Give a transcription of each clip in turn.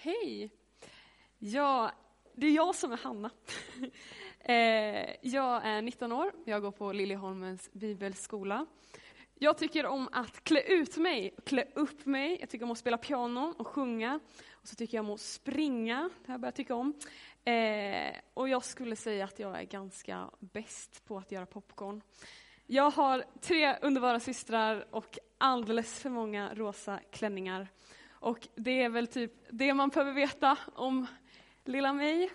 Hej! Ja, det är jag som är Hanna. Eh, jag är 19 år, jag går på Liljeholmens bibelskola. Jag tycker om att klä ut mig, klä upp mig. Jag tycker om att spela piano och sjunga. Och så tycker jag om att springa, det har jag börjat tycka om. Eh, och jag skulle säga att jag är ganska bäst på att göra popcorn. Jag har tre underbara systrar och alldeles för många rosa klänningar. Och det är väl typ det man behöver veta om lilla mig.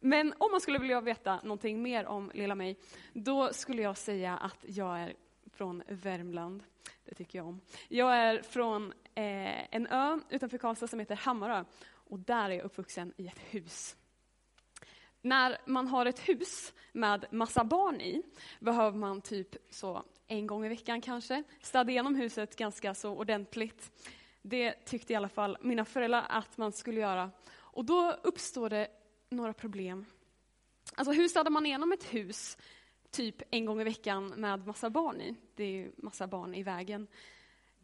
Men om man skulle vilja veta någonting mer om lilla mig, då skulle jag säga att jag är från Värmland. Det tycker jag om. Jag är från eh, en ö utanför Karlstad som heter Hammarö. Och där är jag uppvuxen i ett hus. När man har ett hus med massa barn i behöver man typ så en gång i veckan kanske städa igenom huset ganska så ordentligt. Det tyckte i alla fall mina föräldrar att man skulle göra. Och då uppstår det några problem. Alltså hur städar man igenom ett hus typ en gång i veckan med massa barn i? Det är ju massa barn i vägen.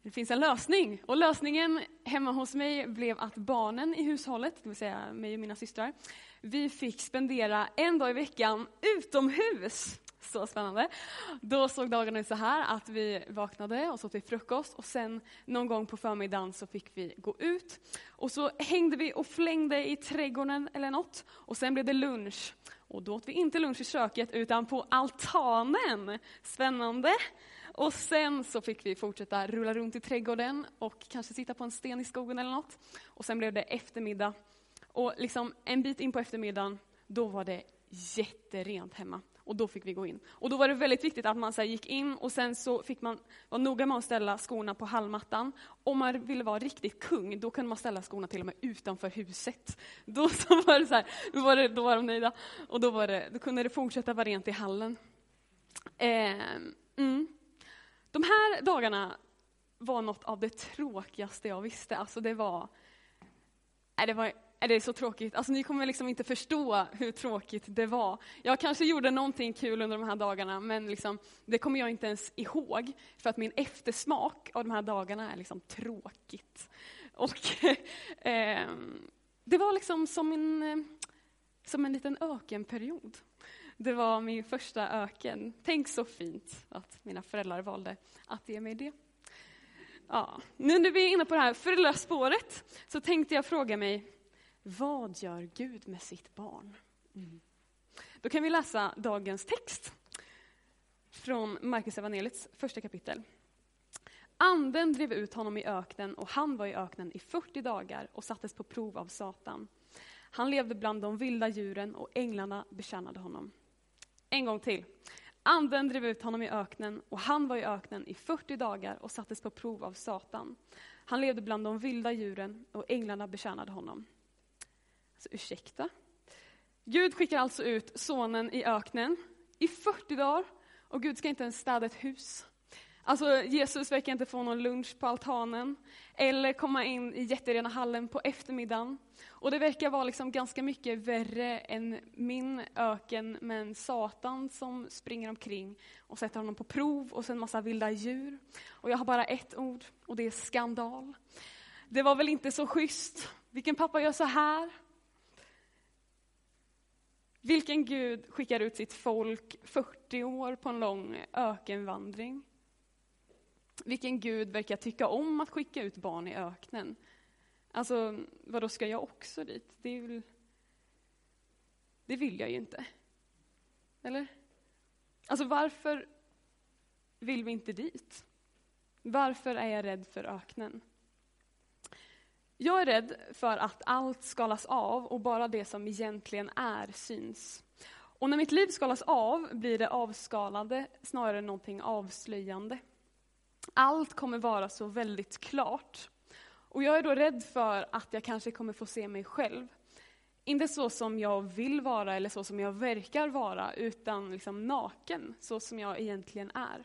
Det finns en lösning och lösningen hemma hos mig blev att barnen i hushållet, det vill säga mig och mina systrar, vi fick spendera en dag i veckan utomhus. Så spännande. Då såg dagarna ut så här att vi vaknade och så åt vi frukost och sen någon gång på förmiddagen så fick vi gå ut. Och så hängde vi och flängde i trädgården eller något och sen blev det lunch. Och då åt vi inte lunch i köket utan på altanen. Spännande. Och sen så fick vi fortsätta rulla runt i trädgården och kanske sitta på en sten i skogen eller något. Och sen blev det eftermiddag. Och liksom en bit in på eftermiddagen, då var det jätterent hemma. Och då fick vi gå in. Och då var det väldigt viktigt att man så gick in och sen så fick man vara noga med att ställa skorna på hallmattan. Om man ville vara riktigt kung, då kunde man ställa skorna till och med utanför huset. Då så var det så här, då var, det, då var de nöjda. Och då, var det, då kunde det fortsätta vara rent i hallen. Eh, mm. De här dagarna var något av det tråkigaste jag visste. Alltså det var, nej, det var är det är så tråkigt. Alltså, ni kommer liksom inte förstå hur tråkigt det var. Jag kanske gjorde någonting kul under de här dagarna, men liksom, det kommer jag inte ens ihåg. För att min eftersmak av de här dagarna är liksom tråkigt. Och eh, Det var liksom som en, eh, som en liten ökenperiod. Det var min första öken. Tänk så fint att mina föräldrar valde att ge mig det. Ja. Nu när vi är inne på det här föräldraspåret så tänkte jag fråga mig, vad gör Gud med sitt barn? Mm. Då kan vi läsa dagens text från Markus evangeliets första kapitel. Anden drev ut honom i öknen och han var i öknen i 40 dagar och sattes på prov av Satan. Han levde bland de vilda djuren och änglarna betjänade honom. En gång till. Anden drev ut honom i öknen och han var i öknen i 40 dagar och sattes på prov av Satan. Han levde bland de vilda djuren och änglarna betjänade honom. Så ursäkta. Gud skickar alltså ut sonen i öknen i 40 dagar och Gud ska inte ens städa ett hus. Alltså Jesus verkar inte få någon lunch på altanen eller komma in i jätterena hallen på eftermiddagen. Och det verkar vara liksom ganska mycket värre än min öken med en Satan som springer omkring och sätter honom på prov och sen massa vilda djur. Och jag har bara ett ord och det är skandal. Det var väl inte så schysst. Vilken pappa gör så här? Vilken Gud skickar ut sitt folk 40 år på en lång ökenvandring? Vilken Gud verkar tycka om att skicka ut barn i öknen? Alltså, vad då ska jag också dit? Det, väl, det vill jag ju inte. Eller? Alltså varför vill vi inte dit? Varför är jag rädd för öknen? Jag är rädd för att allt skalas av och bara det som egentligen är syns. Och när mitt liv skalas av blir det avskalade snarare än någonting avslöjande. Allt kommer vara så väldigt klart. Och jag är då rädd för att jag kanske kommer få se mig själv. Inte så som jag vill vara eller så som jag verkar vara, utan liksom naken, så som jag egentligen är.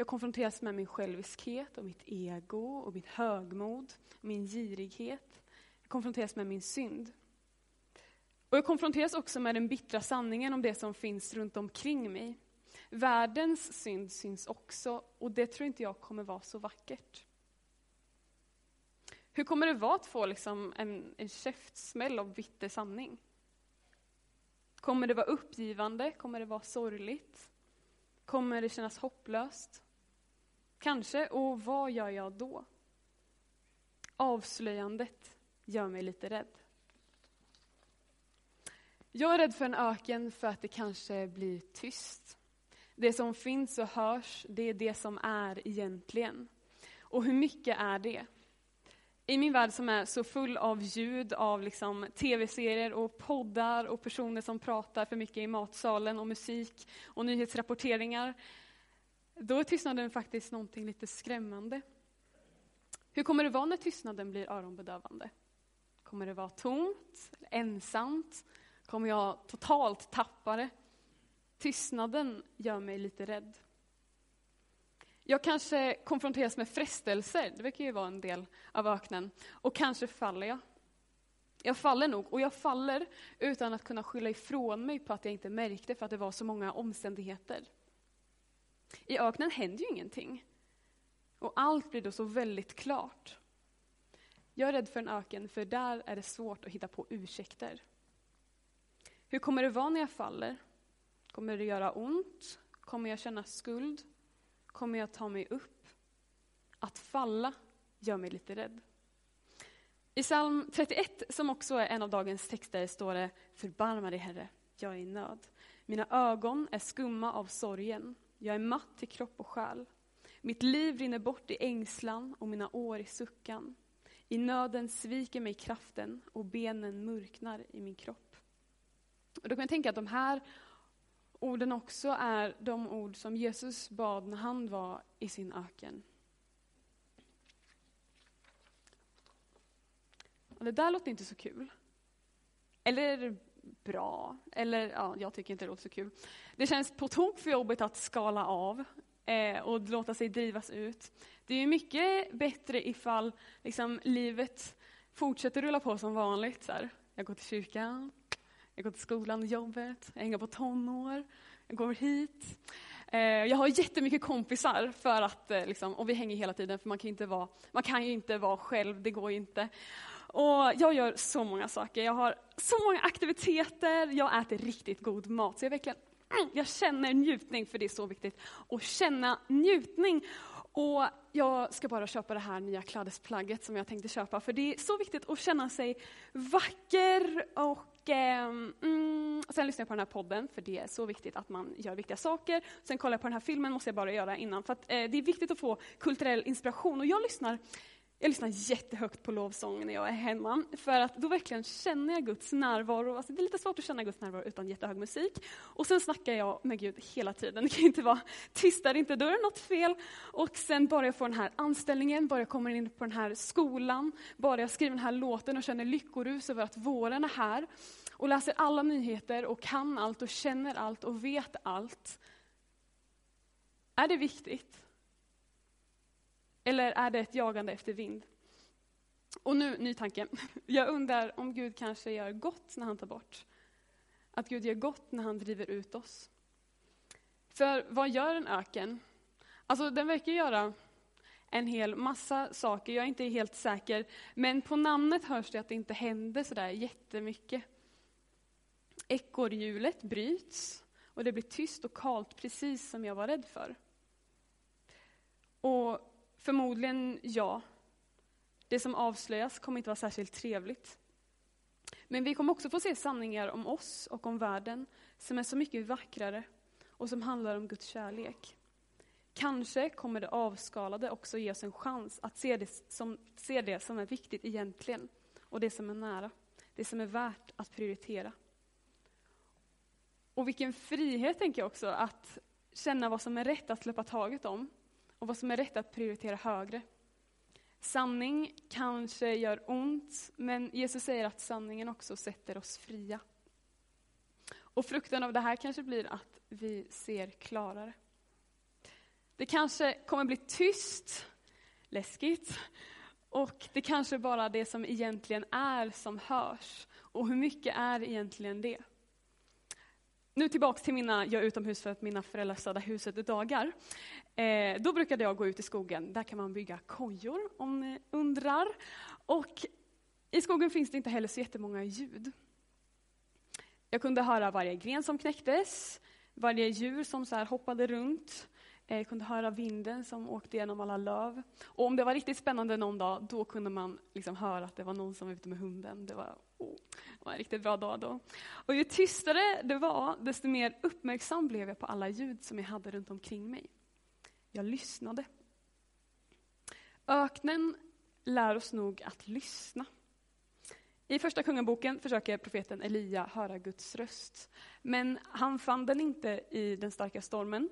Jag konfronteras med min själviskhet och mitt ego och mitt högmod, min girighet. Jag konfronteras med min synd. Och jag konfronteras också med den bittra sanningen om det som finns runt omkring mig. Världens synd syns också och det tror inte jag kommer vara så vackert. Hur kommer det vara att få liksom en, en käftsmäll av bitter sanning? Kommer det vara uppgivande? Kommer det vara sorgligt? Kommer det kännas hopplöst? Kanske, och vad gör jag då? Avslöjandet gör mig lite rädd. Jag är rädd för en öken för att det kanske blir tyst. Det som finns och hörs, det är det som är egentligen. Och hur mycket är det? I min värld som är så full av ljud, av liksom tv-serier och poddar och personer som pratar för mycket i matsalen och musik och nyhetsrapporteringar, då är tystnaden faktiskt någonting lite skrämmande. Hur kommer det vara när tystnaden blir öronbedövande? Kommer det vara tomt, ensamt? Kommer jag totalt tappa det? Tystnaden gör mig lite rädd. Jag kanske konfronteras med frestelser, det verkar ju vara en del av öknen, och kanske faller jag. Jag faller nog, och jag faller utan att kunna skylla ifrån mig på att jag inte märkte för att det var så många omständigheter. I öknen händer ju ingenting. Och allt blir då så väldigt klart. Jag är rädd för en öken, för där är det svårt att hitta på ursäkter. Hur kommer det vara när jag faller? Kommer det göra ont? Kommer jag känna skuld? Kommer jag ta mig upp? Att falla gör mig lite rädd. I psalm 31, som också är en av dagens texter, står det Förbarma dig, Herre, jag är i nöd. Mina ögon är skumma av sorgen. Jag är matt till kropp och själ. Mitt liv rinner bort i ängslan och mina år i suckan. I nöden sviker mig kraften och benen mörknar i min kropp. Och då kan jag tänka att de här orden också är de ord som Jesus bad när han var i sin öken. Och det där låter inte så kul. Eller bra. Eller, ja, jag tycker inte det låter så kul. Det känns på tok för jobbigt att skala av eh, och låta sig drivas ut. Det är mycket bättre ifall liksom, livet fortsätter rulla på som vanligt. Så här. Jag går till kyrkan, jag går till skolan och jobbet, jag hänger på tonår, jag går hit. Eh, jag har jättemycket kompisar för att, eh, liksom, och vi hänger hela tiden för man kan, inte vara, man kan ju inte vara själv, det går ju inte. Och jag gör så många saker. Jag har så många aktiviteter, jag äter riktigt god mat. Så jag verkligen jag känner njutning, för det är så viktigt att känna njutning. Och jag ska bara köpa det här nya klädesplagget som jag tänkte köpa, för det är så viktigt att känna sig vacker och eh, mm, sen lyssnar jag på den här podden, för det är så viktigt att man gör viktiga saker. Sen kollar jag på den här filmen, måste jag bara göra innan, för att, eh, det är viktigt att få kulturell inspiration. Och jag lyssnar jag lyssnar jättehögt på lovsång när jag är hemma, för att då verkligen känner jag Guds närvaro. Alltså det är lite svårt att känna Guds närvaro utan jättehög musik. Och sen snackar jag med Gud hela tiden. Det kan inte vara tyst där inte, då är det något fel. Och sen bara jag får den här anställningen, bara jag kommer in på den här skolan, bara jag skriver den här låten och känner lyckorus över att våren är här, och läser alla nyheter och kan allt och känner allt och vet allt. Är det viktigt? Eller är det ett jagande efter vind? Och nu, ny tanke. Jag undrar om Gud kanske gör gott när han tar bort. Att Gud gör gott när han driver ut oss. För vad gör en öken? Alltså den verkar göra en hel massa saker, jag är inte helt säker. Men på namnet hörs det att det inte händer sådär jättemycket. Ekorrhjulet bryts och det blir tyst och kalt, precis som jag var rädd för. Och Förmodligen ja. Det som avslöjas kommer inte vara särskilt trevligt. Men vi kommer också få se sanningar om oss och om världen som är så mycket vackrare och som handlar om Guds kärlek. Kanske kommer det avskalade också ge oss en chans att se det som, se det som är viktigt egentligen och det som är nära, det som är värt att prioritera. Och vilken frihet, tänker jag också, att känna vad som är rätt att släppa taget om och vad som är rätt att prioritera högre. Sanning kanske gör ont, men Jesus säger att sanningen också sätter oss fria. Och frukten av det här kanske blir att vi ser klarare. Det kanske kommer bli tyst, läskigt, och det kanske bara är det som egentligen är som hörs. Och hur mycket är egentligen det? Nu tillbaks till mina, jag är utomhus för att mina föräldrar städar huset dagar. Eh, då brukade jag gå ut i skogen, där kan man bygga kojor om ni undrar. Och i skogen finns det inte heller så jättemånga ljud. Jag kunde höra varje gren som knäcktes, varje djur som så hoppade runt. Jag kunde höra vinden som åkte genom alla löv. Och om det var riktigt spännande någon dag, då kunde man liksom höra att det var någon som var ute med hunden. Det var, oh, det var en riktigt bra dag då. Och ju tystare det var, desto mer uppmärksam blev jag på alla ljud som jag hade runt omkring mig. Jag lyssnade. Öknen lär oss nog att lyssna. I första kungaboken försöker profeten Elia höra Guds röst. Men han fann den inte i den starka stormen,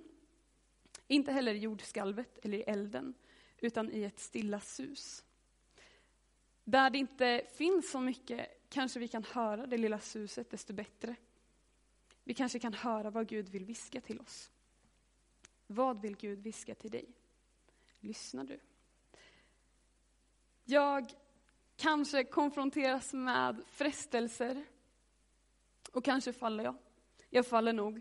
inte heller i jordskalvet eller i elden, utan i ett stilla sus. Där det inte finns så mycket kanske vi kan höra det lilla suset desto bättre. Vi kanske kan höra vad Gud vill viska till oss. Vad vill Gud viska till dig? Lyssnar du? Jag kanske konfronteras med frestelser. Och kanske faller jag. Jag faller nog.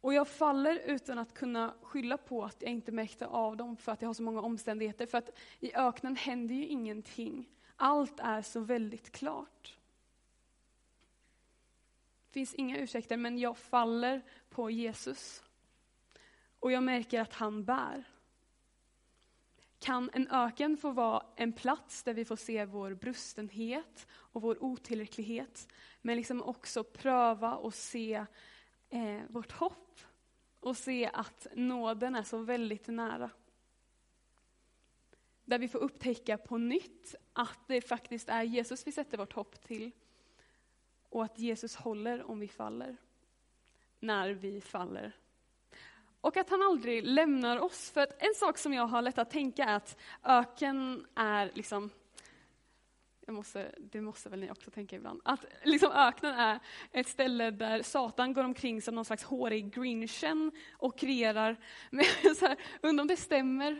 Och jag faller utan att kunna skylla på att jag inte märkte av dem för att jag har så många omständigheter. För att i öknen händer ju ingenting. Allt är så väldigt klart. Det finns inga ursäkter, men jag faller på Jesus. Och jag märker att han bär. Kan en öken få vara en plats där vi får se vår brustenhet och vår otillräcklighet, men liksom också pröva och se eh, vårt hopp och se att nåden är så väldigt nära. Där vi får upptäcka på nytt att det faktiskt är Jesus vi sätter vårt hopp till och att Jesus håller om vi faller, när vi faller. Och att han aldrig lämnar oss. För att en sak som jag har lätt att tänka är att öken är liksom det måste, det måste väl ni också tänka ibland, att liksom öknen är ett ställe där Satan går omkring som någon slags hårig grinchen och kreerar. Men så här, undrar om det stämmer.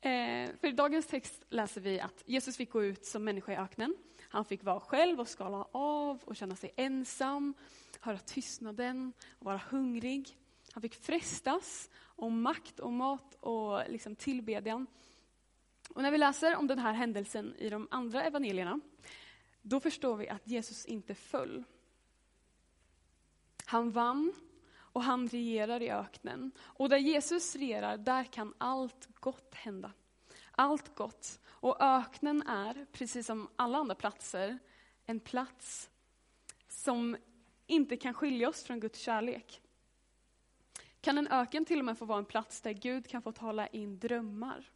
Eh, för i dagens text läser vi att Jesus fick gå ut som människa i öknen. Han fick vara själv och skala av och känna sig ensam, höra tystnaden och vara hungrig. Han fick frestas om makt och mat och liksom tillbedjan. Och när vi läser om den här händelsen i de andra evangelierna, då förstår vi att Jesus inte föll. Han vann och han regerar i öknen. Och där Jesus regerar, där kan allt gott hända. Allt gott. Och öknen är, precis som alla andra platser, en plats som inte kan skilja oss från Guds kärlek. Kan en öken till och med få vara en plats där Gud kan få tala in drömmar?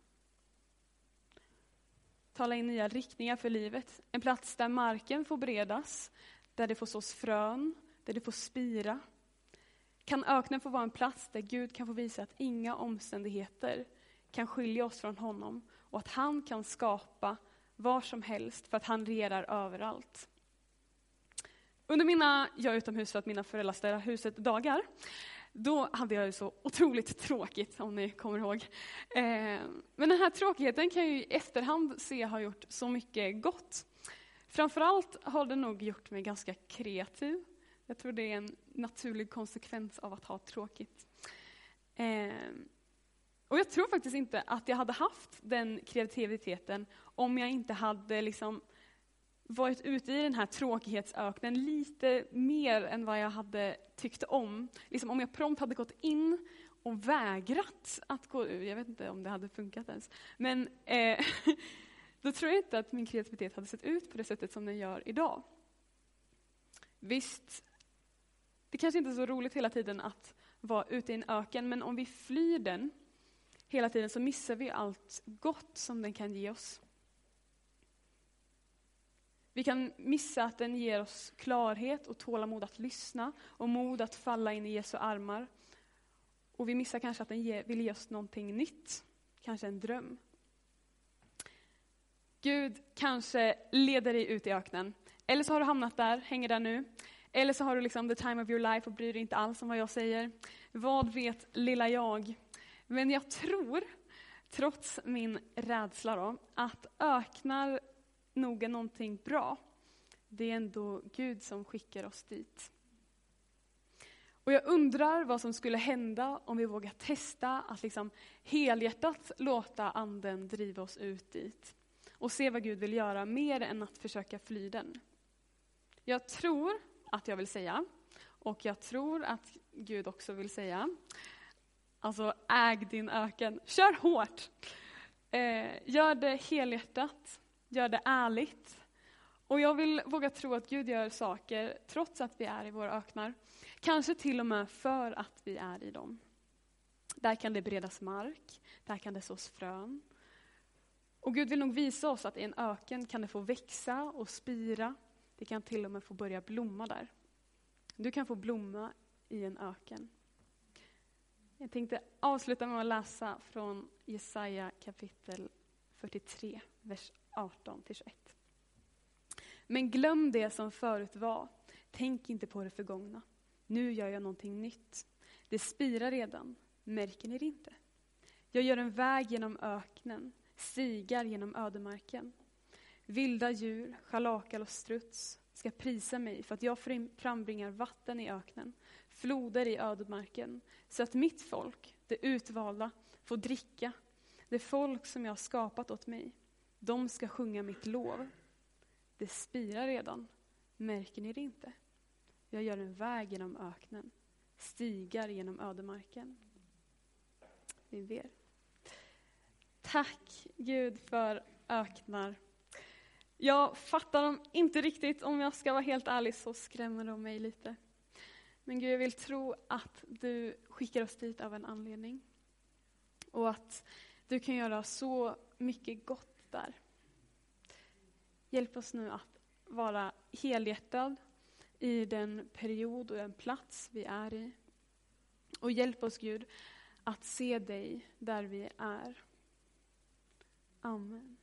Tala in nya riktningar för livet. En plats där marken får beredas, där det får sås frön, där det får spira. Kan öknen få vara en plats där Gud kan få visa att inga omständigheter kan skilja oss från honom och att han kan skapa var som helst för att han regerar överallt. Under mina, jag utomhus för att mina föräldrar städar huset dagar, då hade jag ju så otroligt tråkigt, om ni kommer ihåg. Eh, men den här tråkigheten kan jag ju i efterhand se har gjort så mycket gott. Framförallt har det nog gjort mig ganska kreativ. Jag tror det är en naturlig konsekvens av att ha tråkigt. Eh, och jag tror faktiskt inte att jag hade haft den kreativiteten om jag inte hade liksom varit ute i den här tråkighetsöknen lite mer än vad jag hade tyckt om. Liksom om jag prompt hade gått in och vägrat att gå ur, jag vet inte om det hade funkat ens, men eh, då tror jag inte att min kreativitet hade sett ut på det sättet som den gör idag. Visst, det kanske inte är så roligt hela tiden att vara ute i en öken, men om vi flyr den hela tiden så missar vi allt gott som den kan ge oss. Vi kan missa att den ger oss klarhet och tålamod att lyssna och mod att falla in i Jesu armar. Och vi missar kanske att den vill ge oss någonting nytt, kanske en dröm. Gud kanske leder dig ut i öknen. Eller så har du hamnat där, hänger där nu. Eller så har du liksom the time of your life och bryr dig inte alls om vad jag säger. Vad vet lilla jag? Men jag tror, trots min rädsla då, att öknar nog är någonting bra. Det är ändå Gud som skickar oss dit. Och jag undrar vad som skulle hända om vi vågar testa att liksom helhjärtat låta anden driva oss ut dit. Och se vad Gud vill göra, mer än att försöka fly den. Jag tror att jag vill säga, och jag tror att Gud också vill säga, alltså äg din öken, kör hårt! Eh, gör det helhjärtat, gör det ärligt. Och jag vill våga tro att Gud gör saker trots att vi är i våra öknar. Kanske till och med för att vi är i dem. Där kan det beredas mark, där kan det sås frön. Och Gud vill nog visa oss att i en öken kan det få växa och spira. Det kan till och med få börja blomma där. Du kan få blomma i en öken. Jag tänkte avsluta med att läsa från Jesaja kapitel 43, vers 18 21. Men glöm det som förut var. Tänk inte på det förgångna. Nu gör jag någonting nytt. Det spirar redan. Märker ni det inte? Jag gör en väg genom öknen, stigar genom ödemarken. Vilda djur, schalakal och struts ska prisa mig för att jag frambringar vatten i öknen, floder i ödemarken, så att mitt folk, det utvalda, får dricka. Det folk som jag har skapat åt mig, de ska sjunga mitt lov. Det spirar redan, märker ni det inte? Jag gör en väg genom öknen, stigar genom ödemarken. Vi ber. Tack Gud för öknar. Jag fattar dem inte riktigt, om jag ska vara helt ärlig så skrämmer de mig lite. Men Gud, jag vill tro att du skickar oss dit av en anledning. Och att du kan göra så mycket gott där. Hjälp oss nu att vara helhjärtad i den period och den plats vi är i. Och hjälp oss Gud att se dig där vi är. Amen.